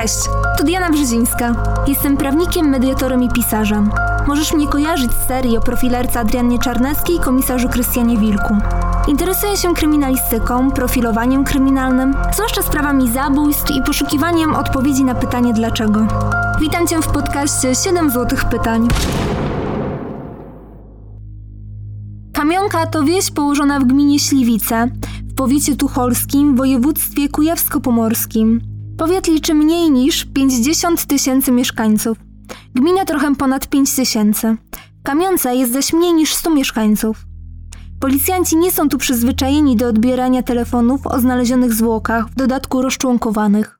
Cześć, to Diana Brzezińska. Jestem prawnikiem, mediatorem i pisarzem. Możesz mnie kojarzyć z serii o profilerce Adriannie Czarneckiej i komisarzu Krystianie Wilku. Interesuję się kryminalistyką, profilowaniem kryminalnym, zwłaszcza sprawami zabójstw i poszukiwaniem odpowiedzi na pytanie dlaczego. Witam Cię w podcaście 7 złotych pytań. Kamionka to wieś położona w gminie Śliwice, w powiecie tucholskim, w województwie kujawsko-pomorskim. Powiat liczy mniej niż 50 tysięcy mieszkańców. Gmina trochę ponad 5 tysięcy. Kamionca jest zaś mniej niż 100 mieszkańców. Policjanci nie są tu przyzwyczajeni do odbierania telefonów o znalezionych zwłokach, w dodatku rozczłonkowanych.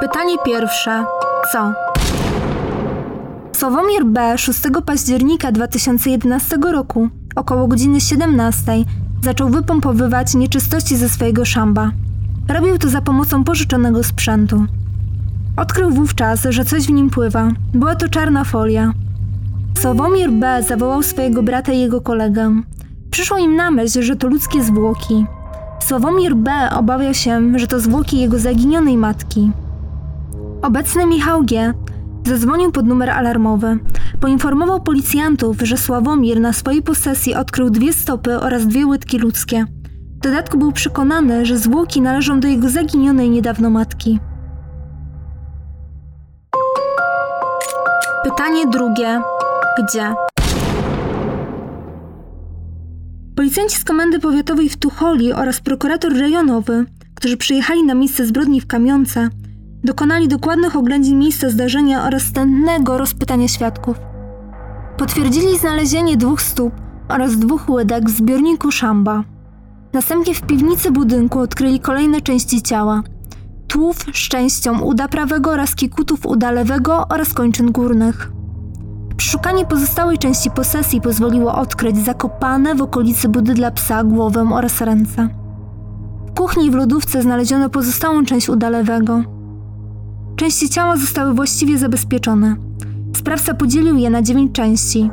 Pytanie pierwsze. Co? Sławomir B. 6 października 2011 roku, około godziny 17, zaczął wypompowywać nieczystości ze swojego szamba. Robił to za pomocą pożyczonego sprzętu. Odkrył wówczas, że coś w nim pływa. Była to czarna folia. Sławomir B. zawołał swojego brata i jego kolegę. Przyszło im na myśl, że to ludzkie zwłoki. Sławomir B. obawiał się, że to zwłoki jego zaginionej matki. Obecny Michał G. zadzwonił pod numer alarmowy. Poinformował policjantów, że Sławomir na swojej posesji odkrył dwie stopy oraz dwie łydki ludzkie. W dodatku był przekonany, że zwłoki należą do jego zaginionej niedawno matki. Pytanie drugie. Gdzie? Policjanci z Komendy Powiatowej w Tucholi oraz prokurator rejonowy, którzy przyjechali na miejsce zbrodni w Kamionce, dokonali dokładnych oględzin miejsca zdarzenia oraz stędnego rozpytania świadków. Potwierdzili znalezienie dwóch stóp oraz dwóch łydek w zbiorniku szamba. Następnie w piwnicy budynku odkryli kolejne części ciała. Tłów z częścią uda prawego oraz kikutów uda lewego oraz kończyn górnych. Przeszukanie pozostałej części posesji pozwoliło odkryć zakopane w okolicy budy dla psa głowę oraz ręce. W kuchni i w lodówce znaleziono pozostałą część uda lewego. Części ciała zostały właściwie zabezpieczone. Sprawca podzielił je na dziewięć części.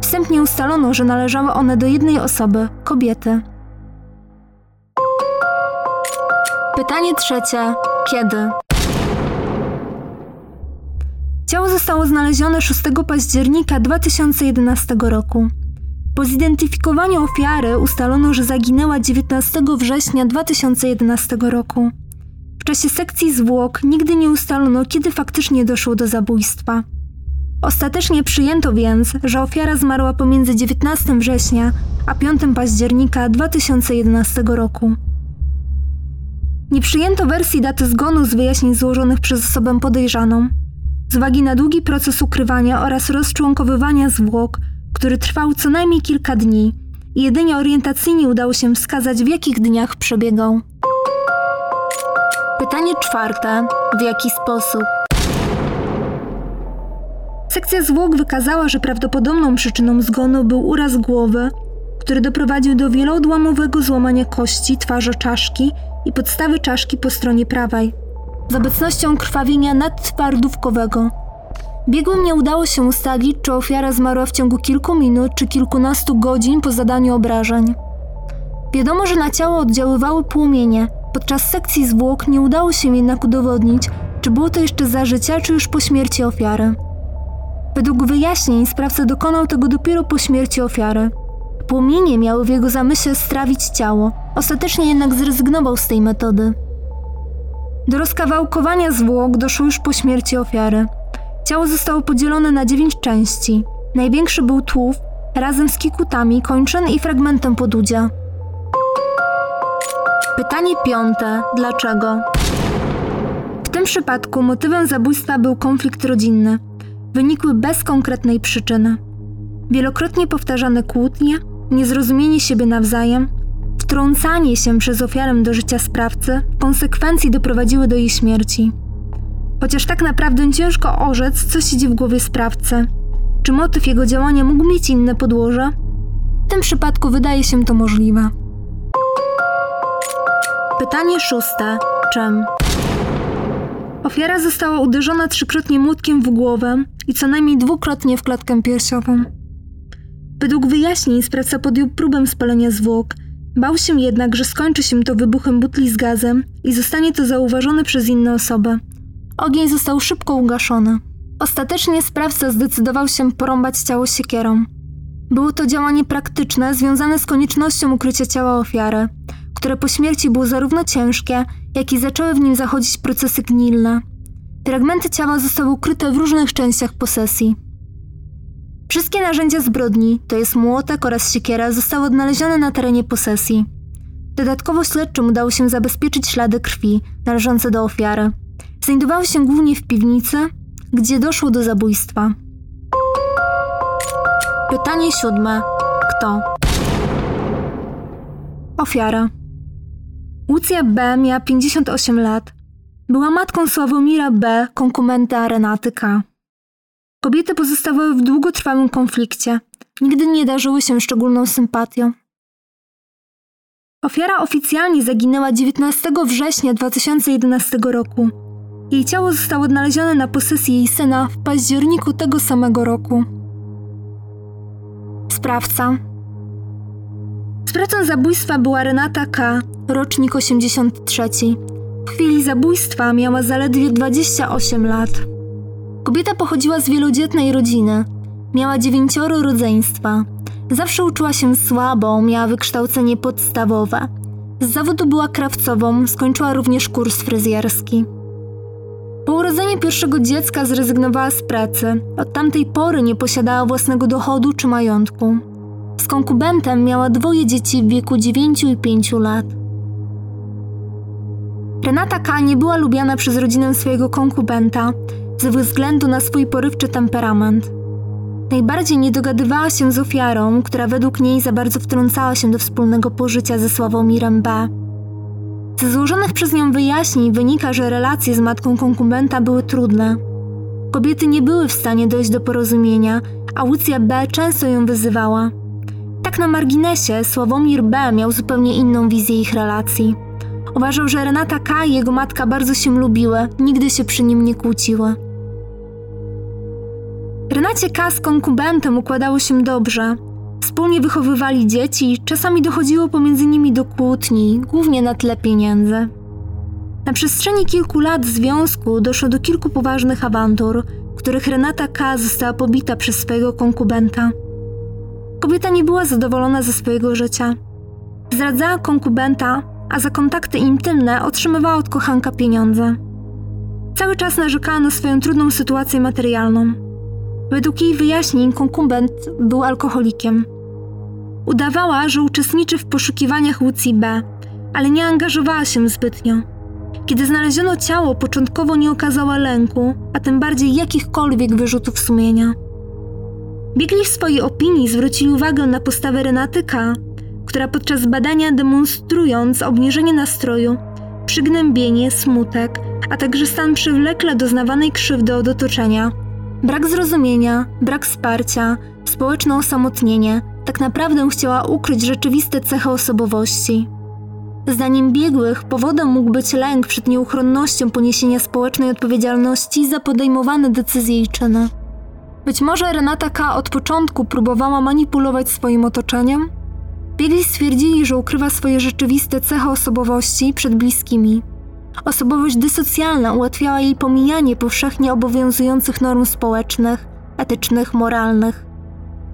Wstępnie ustalono, że należały one do jednej osoby kobiety. Pytanie trzecie. Kiedy? Ciało zostało znalezione 6 października 2011 roku. Po zidentyfikowaniu ofiary ustalono, że zaginęła 19 września 2011 roku. W czasie sekcji zwłok nigdy nie ustalono, kiedy faktycznie doszło do zabójstwa. Ostatecznie przyjęto więc, że ofiara zmarła pomiędzy 19 września a 5 października 2011 roku. Nie przyjęto wersji daty zgonu z wyjaśnień złożonych przez osobę podejrzaną. Z uwagi na długi proces ukrywania oraz rozczłonkowywania zwłok, który trwał co najmniej kilka dni, jedynie orientacyjnie udało się wskazać, w jakich dniach przebiegał. Pytanie czwarte. W jaki sposób? Sekcja zwłok wykazała, że prawdopodobną przyczyną zgonu był uraz głowy, który doprowadził do wieloodłamowego złamania kości, twarzy czaszki i podstawy czaszki po stronie prawej, z obecnością krwawienia nadtwardówkowego. Biegłym nie udało się ustalić, czy ofiara zmarła w ciągu kilku minut czy kilkunastu godzin po zadaniu obrażeń. Wiadomo, że na ciało oddziaływały płomienie. Podczas sekcji zwłok nie udało się jednak udowodnić, czy było to jeszcze za życia, czy już po śmierci ofiary. Według wyjaśnień sprawca dokonał tego dopiero po śmierci ofiary. Płomienie miały w jego zamyśle strawić ciało, ostatecznie jednak zrezygnował z tej metody. Do rozkawałkowania zwłok doszło już po śmierci ofiary. Ciało zostało podzielone na dziewięć części. Największy był tłów, razem z kikutami, kończyn i fragmentem podudzia. Pytanie piąte. Dlaczego? W tym przypadku motywem zabójstwa był konflikt rodzinny. Wynikły bez konkretnej przyczyny. Wielokrotnie powtarzane kłótnie, niezrozumienie siebie nawzajem, wtrącanie się przez ofiarę do życia sprawcy konsekwencji doprowadziły do jej śmierci. Chociaż tak naprawdę ciężko orzec, co siedzi w głowie sprawcy. Czy motyw jego działania mógł mieć inne podłoże? W tym przypadku wydaje się to możliwe. Pytanie szóste. Czym? Ofiara została uderzona trzykrotnie młotkiem w głowę i co najmniej dwukrotnie w klatkę piersiową. Według wyjaśnień sprawca podjął próbę spalenia zwłok, Bał się jednak, że skończy się to wybuchem butli z gazem i zostanie to zauważone przez inne osoby. Ogień został szybko ugaszony. Ostatecznie sprawca zdecydował się porąbać ciało siekierą. Było to działanie praktyczne związane z koniecznością ukrycia ciała ofiary, które po śmierci było zarówno ciężkie, jak i zaczęły w nim zachodzić procesy gnilne. Fragmenty ciała zostały ukryte w różnych częściach posesji. Wszystkie narzędzia zbrodni, to jest młotek oraz siekiera, zostały odnalezione na terenie posesji. Dodatkowo śledczym udało się zabezpieczyć ślady krwi należące do ofiary. Znajdowały się głównie w piwnicy, gdzie doszło do zabójstwa. Pytanie siódme. Kto? Ofiara. Łucja B. miała 58 lat. Była matką Sławomira B., konkumenta Renaty K. Kobiety pozostawały w długotrwałym konflikcie. Nigdy nie darzyły się szczególną sympatią. Ofiara oficjalnie zaginęła 19 września 2011 roku. Jej ciało zostało odnalezione na posesji jej syna w październiku tego samego roku. Sprawca Sprawcą zabójstwa była Renata K., rocznik 83. W chwili zabójstwa miała zaledwie 28 lat. Kobieta pochodziła z wielodzietnej rodziny. Miała dziewięcioro rodzeństwa. Zawsze uczyła się słabo, miała wykształcenie podstawowe. Z zawodu była krawcową, skończyła również kurs fryzjerski. Po urodzeniu pierwszego dziecka zrezygnowała z pracy. Od tamtej pory nie posiadała własnego dochodu czy majątku. Z konkubentem miała dwoje dzieci w wieku 9 i 5 lat. Renata K. nie była lubiana przez rodzinę swojego konkubenta ze względu na swój porywczy temperament. Najbardziej nie dogadywała się z ofiarą, która według niej za bardzo wtrącała się do wspólnego pożycia ze Sławomirem B. Ze złożonych przez nią wyjaśnień wynika, że relacje z matką konkubenta były trudne. Kobiety nie były w stanie dojść do porozumienia, a Łucja B. często ją wyzywała. Tak na marginesie, Sławomir B. miał zupełnie inną wizję ich relacji. Uważał, że Renata K. i jego matka bardzo się lubiły, nigdy się przy nim nie kłóciły. Renacie K. z konkubentem układało się dobrze. Wspólnie wychowywali dzieci, czasami dochodziło pomiędzy nimi do kłótni, głównie na tle pieniędzy. Na przestrzeni kilku lat związku doszło do kilku poważnych awantur, których Renata K. została pobita przez swojego konkubenta. Kobieta nie była zadowolona ze swojego życia. Zdradzała konkubenta, a za kontakty intymne otrzymywała od kochanka pieniądze. Cały czas narzekała na swoją trudną sytuację materialną. Według jej wyjaśnień konkubent był alkoholikiem. Udawała, że uczestniczy w poszukiwaniach Łucji B, ale nie angażowała się zbytnio. Kiedy znaleziono ciało, początkowo nie okazała lęku, a tym bardziej jakichkolwiek wyrzutów sumienia. Biegli w swojej opinii zwrócili uwagę na postawę Renaty K., która podczas badania demonstrując obniżenie nastroju, przygnębienie, smutek, a także stan przywlekle doznawanej krzywdy od otoczenia, brak zrozumienia, brak wsparcia, społeczne osamotnienie, tak naprawdę chciała ukryć rzeczywiste cechy osobowości. Zdaniem biegłych powodem mógł być lęk przed nieuchronnością poniesienia społecznej odpowiedzialności za podejmowane decyzje i czyny. Być może Renata K. od początku próbowała manipulować swoim otoczeniem? Biegli stwierdzili, że ukrywa swoje rzeczywiste cechy osobowości przed bliskimi. Osobowość dysocjalna ułatwiała jej pomijanie powszechnie obowiązujących norm społecznych, etycznych, moralnych.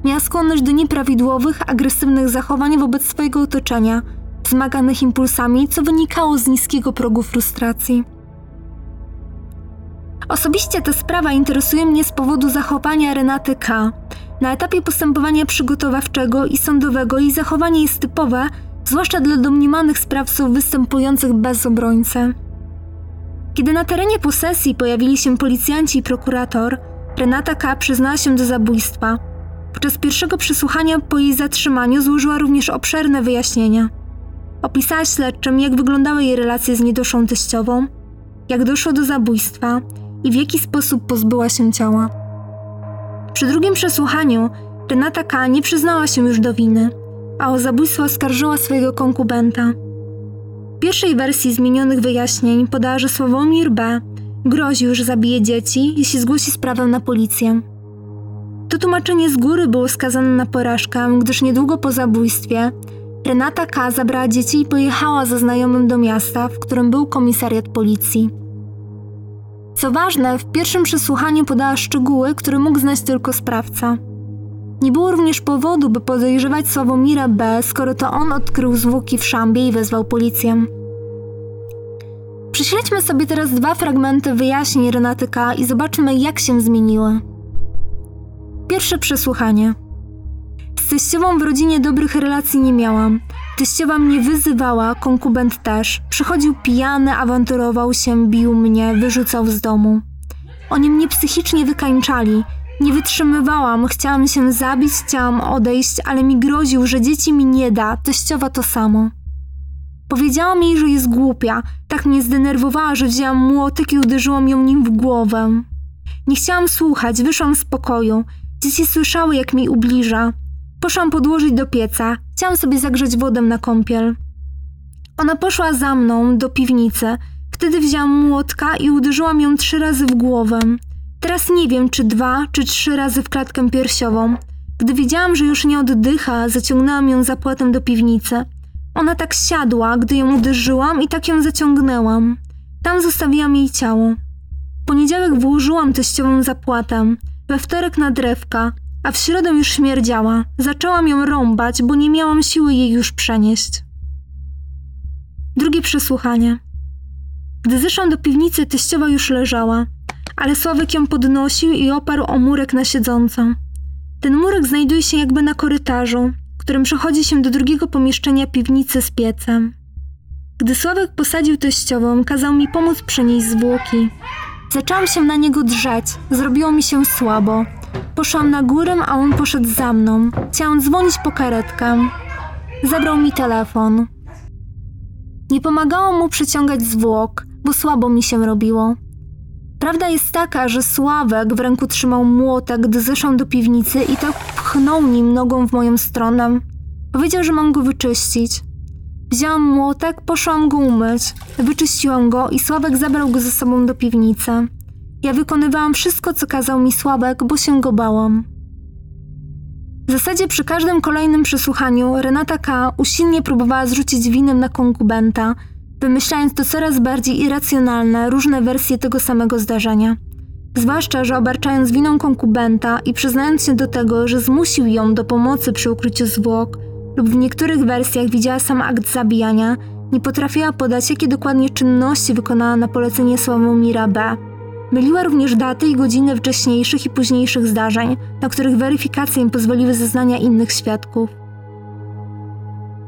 Miała skłonność do nieprawidłowych, agresywnych zachowań wobec swojego otoczenia, wzmaganych impulsami, co wynikało z niskiego progu frustracji. Osobiście ta sprawa interesuje mnie z powodu zachowania Renaty K. Na etapie postępowania przygotowawczego i sądowego jej zachowanie jest typowe, zwłaszcza dla domniemanych sprawców występujących bez obrońcy. Kiedy na terenie posesji pojawili się policjanci i prokurator, Renata K. przyznała się do zabójstwa. Podczas pierwszego przesłuchania po jej zatrzymaniu złożyła również obszerne wyjaśnienia. Opisała śledczym, jak wyglądały jej relacje z niedoszłą teściową, jak doszło do zabójstwa i w jaki sposób pozbyła się ciała. Przy drugim przesłuchaniu Renata K. nie przyznała się już do winy, a o zabójstwo oskarżyła swojego konkubenta. Pierwszej wersji zmienionych wyjaśnień podała, że Sławomir B. groził, że zabije dzieci, jeśli zgłosi sprawę na policję. To tłumaczenie z góry było skazane na porażkę, gdyż niedługo po zabójstwie Renata K. zabrała dzieci i pojechała ze znajomym do miasta, w którym był komisariat policji. Co ważne, w pierwszym przesłuchaniu podała szczegóły, które mógł znać tylko sprawca. Nie było również powodu, by podejrzewać Sławomira B., skoro to on odkrył zwłoki w szambie i wezwał policję. Prześledźmy sobie teraz dwa fragmenty wyjaśnień Renaty K. i zobaczmy, jak się zmieniły. Pierwsze przesłuchanie. Z teściową w rodzinie dobrych relacji nie miałam. Teściowa mnie wyzywała, konkubent też. Przychodził pijany, awanturował się, bił mnie, wyrzucał z domu. Oni mnie psychicznie wykańczali. Nie wytrzymywałam, chciałam się zabić, chciałam odejść, ale mi groził, że dzieci mi nie da, teściowa to samo. Powiedziałam jej, że jest głupia. Tak mnie zdenerwowała, że wzięłam młotek i uderzyłam ją nim w głowę. Nie chciałam słuchać, wyszłam z pokoju. Dzieci słyszały, jak mi ubliża. Poszłam podłożyć do pieca. Chciałam sobie zagrzeć wodę na kąpiel. Ona poszła za mną do piwnicy. Wtedy wzięłam młotka i uderzyłam ją trzy razy w głowę. Teraz nie wiem, czy dwa, czy trzy razy w klatkę piersiową. Gdy wiedziałam, że już nie oddycha, zaciągnęłam ją zapłatem do piwnicy. Ona tak siadła, gdy ją uderzyłam i tak ją zaciągnęłam. Tam zostawiłam jej ciało. W poniedziałek włożyłam teściową zapłatę, we wtorek na drewka, a w środę już śmierdziała. Zaczęłam ją rąbać, bo nie miałam siły jej już przenieść. Drugie przesłuchanie. Gdy zeszłam do piwnicy, teściowa już leżała, ale Sławek ją podnosił i oparł o murek na siedzącą. Ten murek znajduje się jakby na korytarzu, którym przechodzi się do drugiego pomieszczenia piwnicy z piecem. Gdy Sławek posadził teściową, kazał mi pomóc przenieść zwłoki. Zaczęłam się na niego drzeć, zrobiło mi się słabo. Poszłam na górę, a on poszedł za mną. Chciałam dzwonić po karetkę. Zabrał mi telefon. Nie pomagało mu przyciągać zwłok, bo słabo mi się robiło. Prawda jest taka, że Sławek w ręku trzymał młotek, gdy zeszłam do piwnicy i tak pchnął nim nogą w moją stronę. Powiedział, że mam go wyczyścić. Wzięłam młotek, poszłam go umyć. Wyczyściłam go i Sławek zabrał go ze sobą do piwnicy. Ja wykonywałam wszystko, co kazał mi Sławek, bo się go bałam. W zasadzie przy każdym kolejnym przesłuchaniu Renata K. usilnie próbowała zrzucić winę na konkubenta, wymyślając to coraz bardziej irracjonalne, różne wersje tego samego zdarzenia. Zwłaszcza, że obarczając winą konkubenta i przyznając się do tego, że zmusił ją do pomocy przy ukryciu zwłok, lub w niektórych wersjach widziała sam akt zabijania, nie potrafiła podać, jakie dokładnie czynności wykonała na polecenie Sławomira B. Myliła również daty i godziny wcześniejszych i późniejszych zdarzeń, na których weryfikację pozwoliły zeznania innych świadków.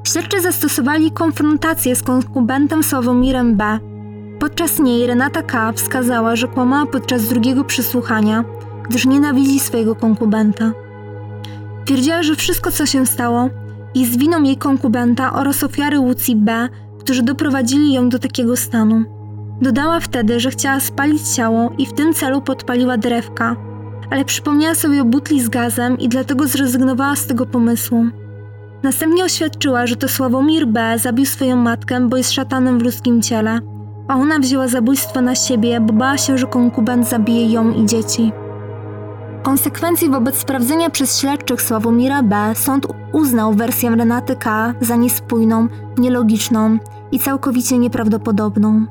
Śledczy zastosowali konfrontację z konkubentem Sławomirem B. Podczas niej Renata K. wskazała, że kłamała podczas drugiego przesłuchania, gdyż nienawidzi swojego konkubenta. Twierdziła, że wszystko, co się stało, jest winą jej konkubenta oraz ofiary Łucji B., którzy doprowadzili ją do takiego stanu. Dodała wtedy, że chciała spalić ciało i w tym celu podpaliła drewka, ale przypomniała sobie o butli z gazem i dlatego zrezygnowała z tego pomysłu. Następnie oświadczyła, że to Sławomir B. zabił swoją matkę, bo jest szatanem w ludzkim ciele, a ona wzięła zabójstwo na siebie, bo bała się, że konkubent zabije ją i dzieci. W konsekwencji wobec sprawdzenia przez śledczych Sławomira B. sąd uznał wersję Renaty K. za niespójną, nielogiczną i całkowicie nieprawdopodobną.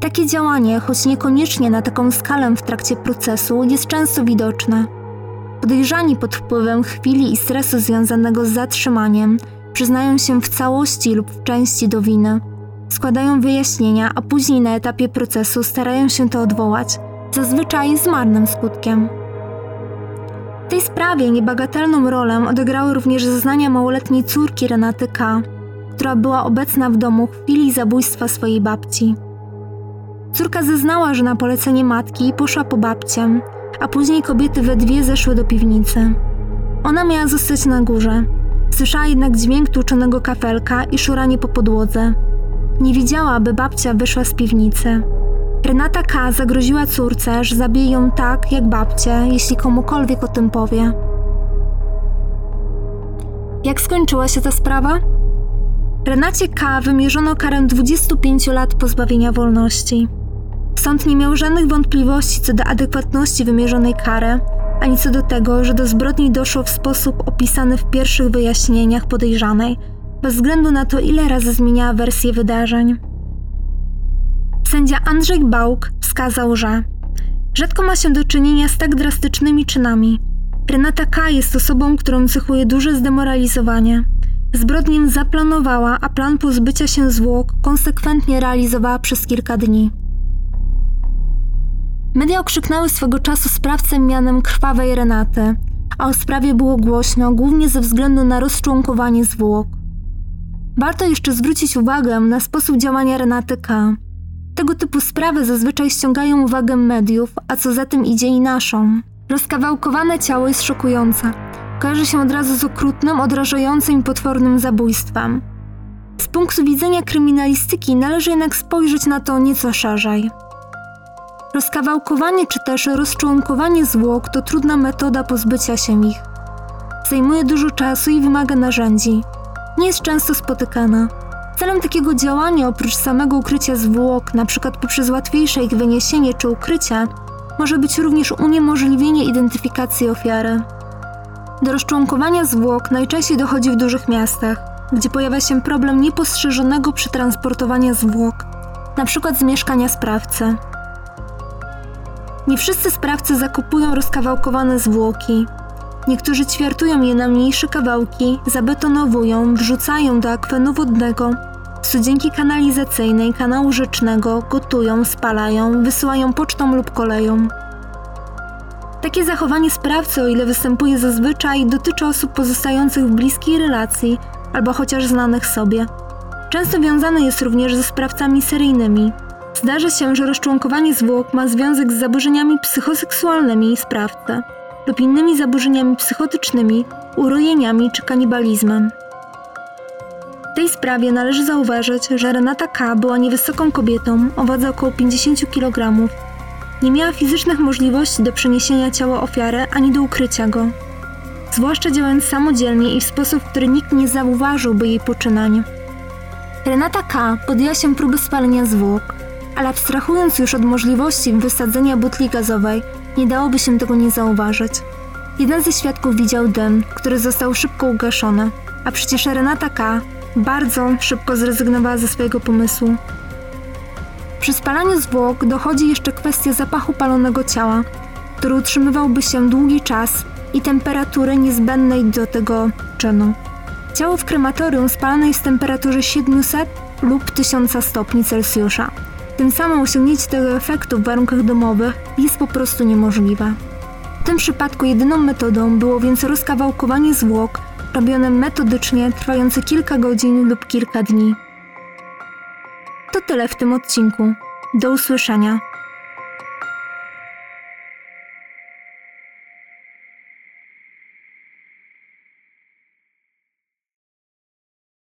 Takie działanie, choć niekoniecznie na taką skalę w trakcie procesu, jest często widoczne. Podejrzani pod wpływem chwili i stresu związanego z zatrzymaniem przyznają się w całości lub w części do winy. Składają wyjaśnienia, a później na etapie procesu starają się to odwołać, zazwyczaj z marnym skutkiem. W tej sprawie niebagatelną rolę odegrały również zeznania małoletniej córki Renaty K., która była obecna w domu w chwili zabójstwa swojej babci. Córka zeznała, że na polecenie matki poszła po babcię, a później kobiety we dwie zeszły do piwnicy. Ona miała zostać na górze. Słyszała jednak dźwięk tłuczonego kafelka i szuranie po podłodze. Nie widziała, aby babcia wyszła z piwnicy. Renata K. zagroziła córce, że zabije ją tak, jak babcie, jeśli komukolwiek o tym powie. Jak skończyła się ta sprawa? Renacie K. wymierzono karę 25 lat pozbawienia wolności. Sąd nie miał żadnych wątpliwości co do adekwatności wymierzonej kary, ani co do tego, że do zbrodni doszło w sposób opisany w pierwszych wyjaśnieniach podejrzanej, bez względu na to, ile razy zmieniała wersję wydarzeń. Sędzia Andrzej Bałk wskazał, że rzadko ma się do czynienia z tak drastycznymi czynami. Renata K. jest osobą, którą cechuje duże zdemoralizowanie. Zbrodnię zaplanowała, a plan pozbycia się zwłok konsekwentnie realizowała przez kilka dni. Media okrzyknęły swego czasu sprawcę mianem krwawej Renaty, a o sprawie było głośno głównie ze względu na rozczłonkowanie zwłok. Warto jeszcze zwrócić uwagę na sposób działania Renaty K. Tego typu sprawy zazwyczaj ściągają uwagę mediów, a co za tym idzie i naszą. Rozkawałkowane ciało jest szokujące. Kojarzy się od razu z okrutnym, odrażającym i potwornym zabójstwem. Z punktu widzenia kryminalistyki należy jednak spojrzeć na to nieco szerzej. Rozkawałkowanie czy też rozczłonkowanie zwłok to trudna metoda pozbycia się ich. Zajmuje dużo czasu i wymaga narzędzi. Nie jest często spotykana. Celem takiego działania, oprócz samego ukrycia zwłok, np. poprzez łatwiejsze ich wyniesienie czy ukrycie, może być również uniemożliwienie identyfikacji ofiary. Do rozczłonkowania zwłok najczęściej dochodzi w dużych miastach, gdzie pojawia się problem niepostrzeżonego przetransportowania zwłok, np. z mieszkania sprawcy. Nie wszyscy sprawcy zakupują rozkawałkowane zwłoki. Niektórzy ćwiartują je na mniejsze kawałki, zabetonowują, wrzucają do akwenu wodnego, studzienki kanalizacyjnej, kanału rzecznego, gotują, spalają, wysyłają pocztą lub koleją. Takie zachowanie sprawcy, o ile występuje zazwyczaj, dotyczy osób pozostających w bliskiej relacji albo chociaż znanych sobie. Często wiązane jest również ze sprawcami seryjnymi, Zdarza się, że rozczłonkowanie zwłok ma związek z zaburzeniami psychoseksualnymi sprawcy lub innymi zaburzeniami psychotycznymi, urojeniami czy kanibalizmem. W tej sprawie należy zauważyć, że Renata K. była niewysoką kobietą o wadze około 50 kg. Nie miała fizycznych możliwości do przeniesienia ciała ofiary ani do ukrycia go, zwłaszcza działając samodzielnie i w sposób, który nikt nie zauważyłby jej poczynań. Renata K. podjęła się próby spalenia zwłok, ale abstrahując już od możliwości wysadzenia butli gazowej, nie dałoby się tego nie zauważyć. Jeden ze świadków widział dym, który został szybko ugaszony, a przecież Renata K. bardzo szybko zrezygnowała ze swojego pomysłu. Przy spalaniu zwłok dochodzi jeszcze kwestia zapachu palonego ciała, który utrzymywałby się długi czas i temperatury niezbędnej do tego czynu. Ciało w krematorium spalane jest w temperaturze 700 lub 1000 stopni Celsjusza. Tym samym osiągnięcie tego efektu w warunkach domowych jest po prostu niemożliwe. W tym przypadku jedyną metodą było więc rozkawałkowanie zwłok, robione metodycznie, trwające kilka godzin lub kilka dni. To tyle w tym odcinku. Do usłyszenia.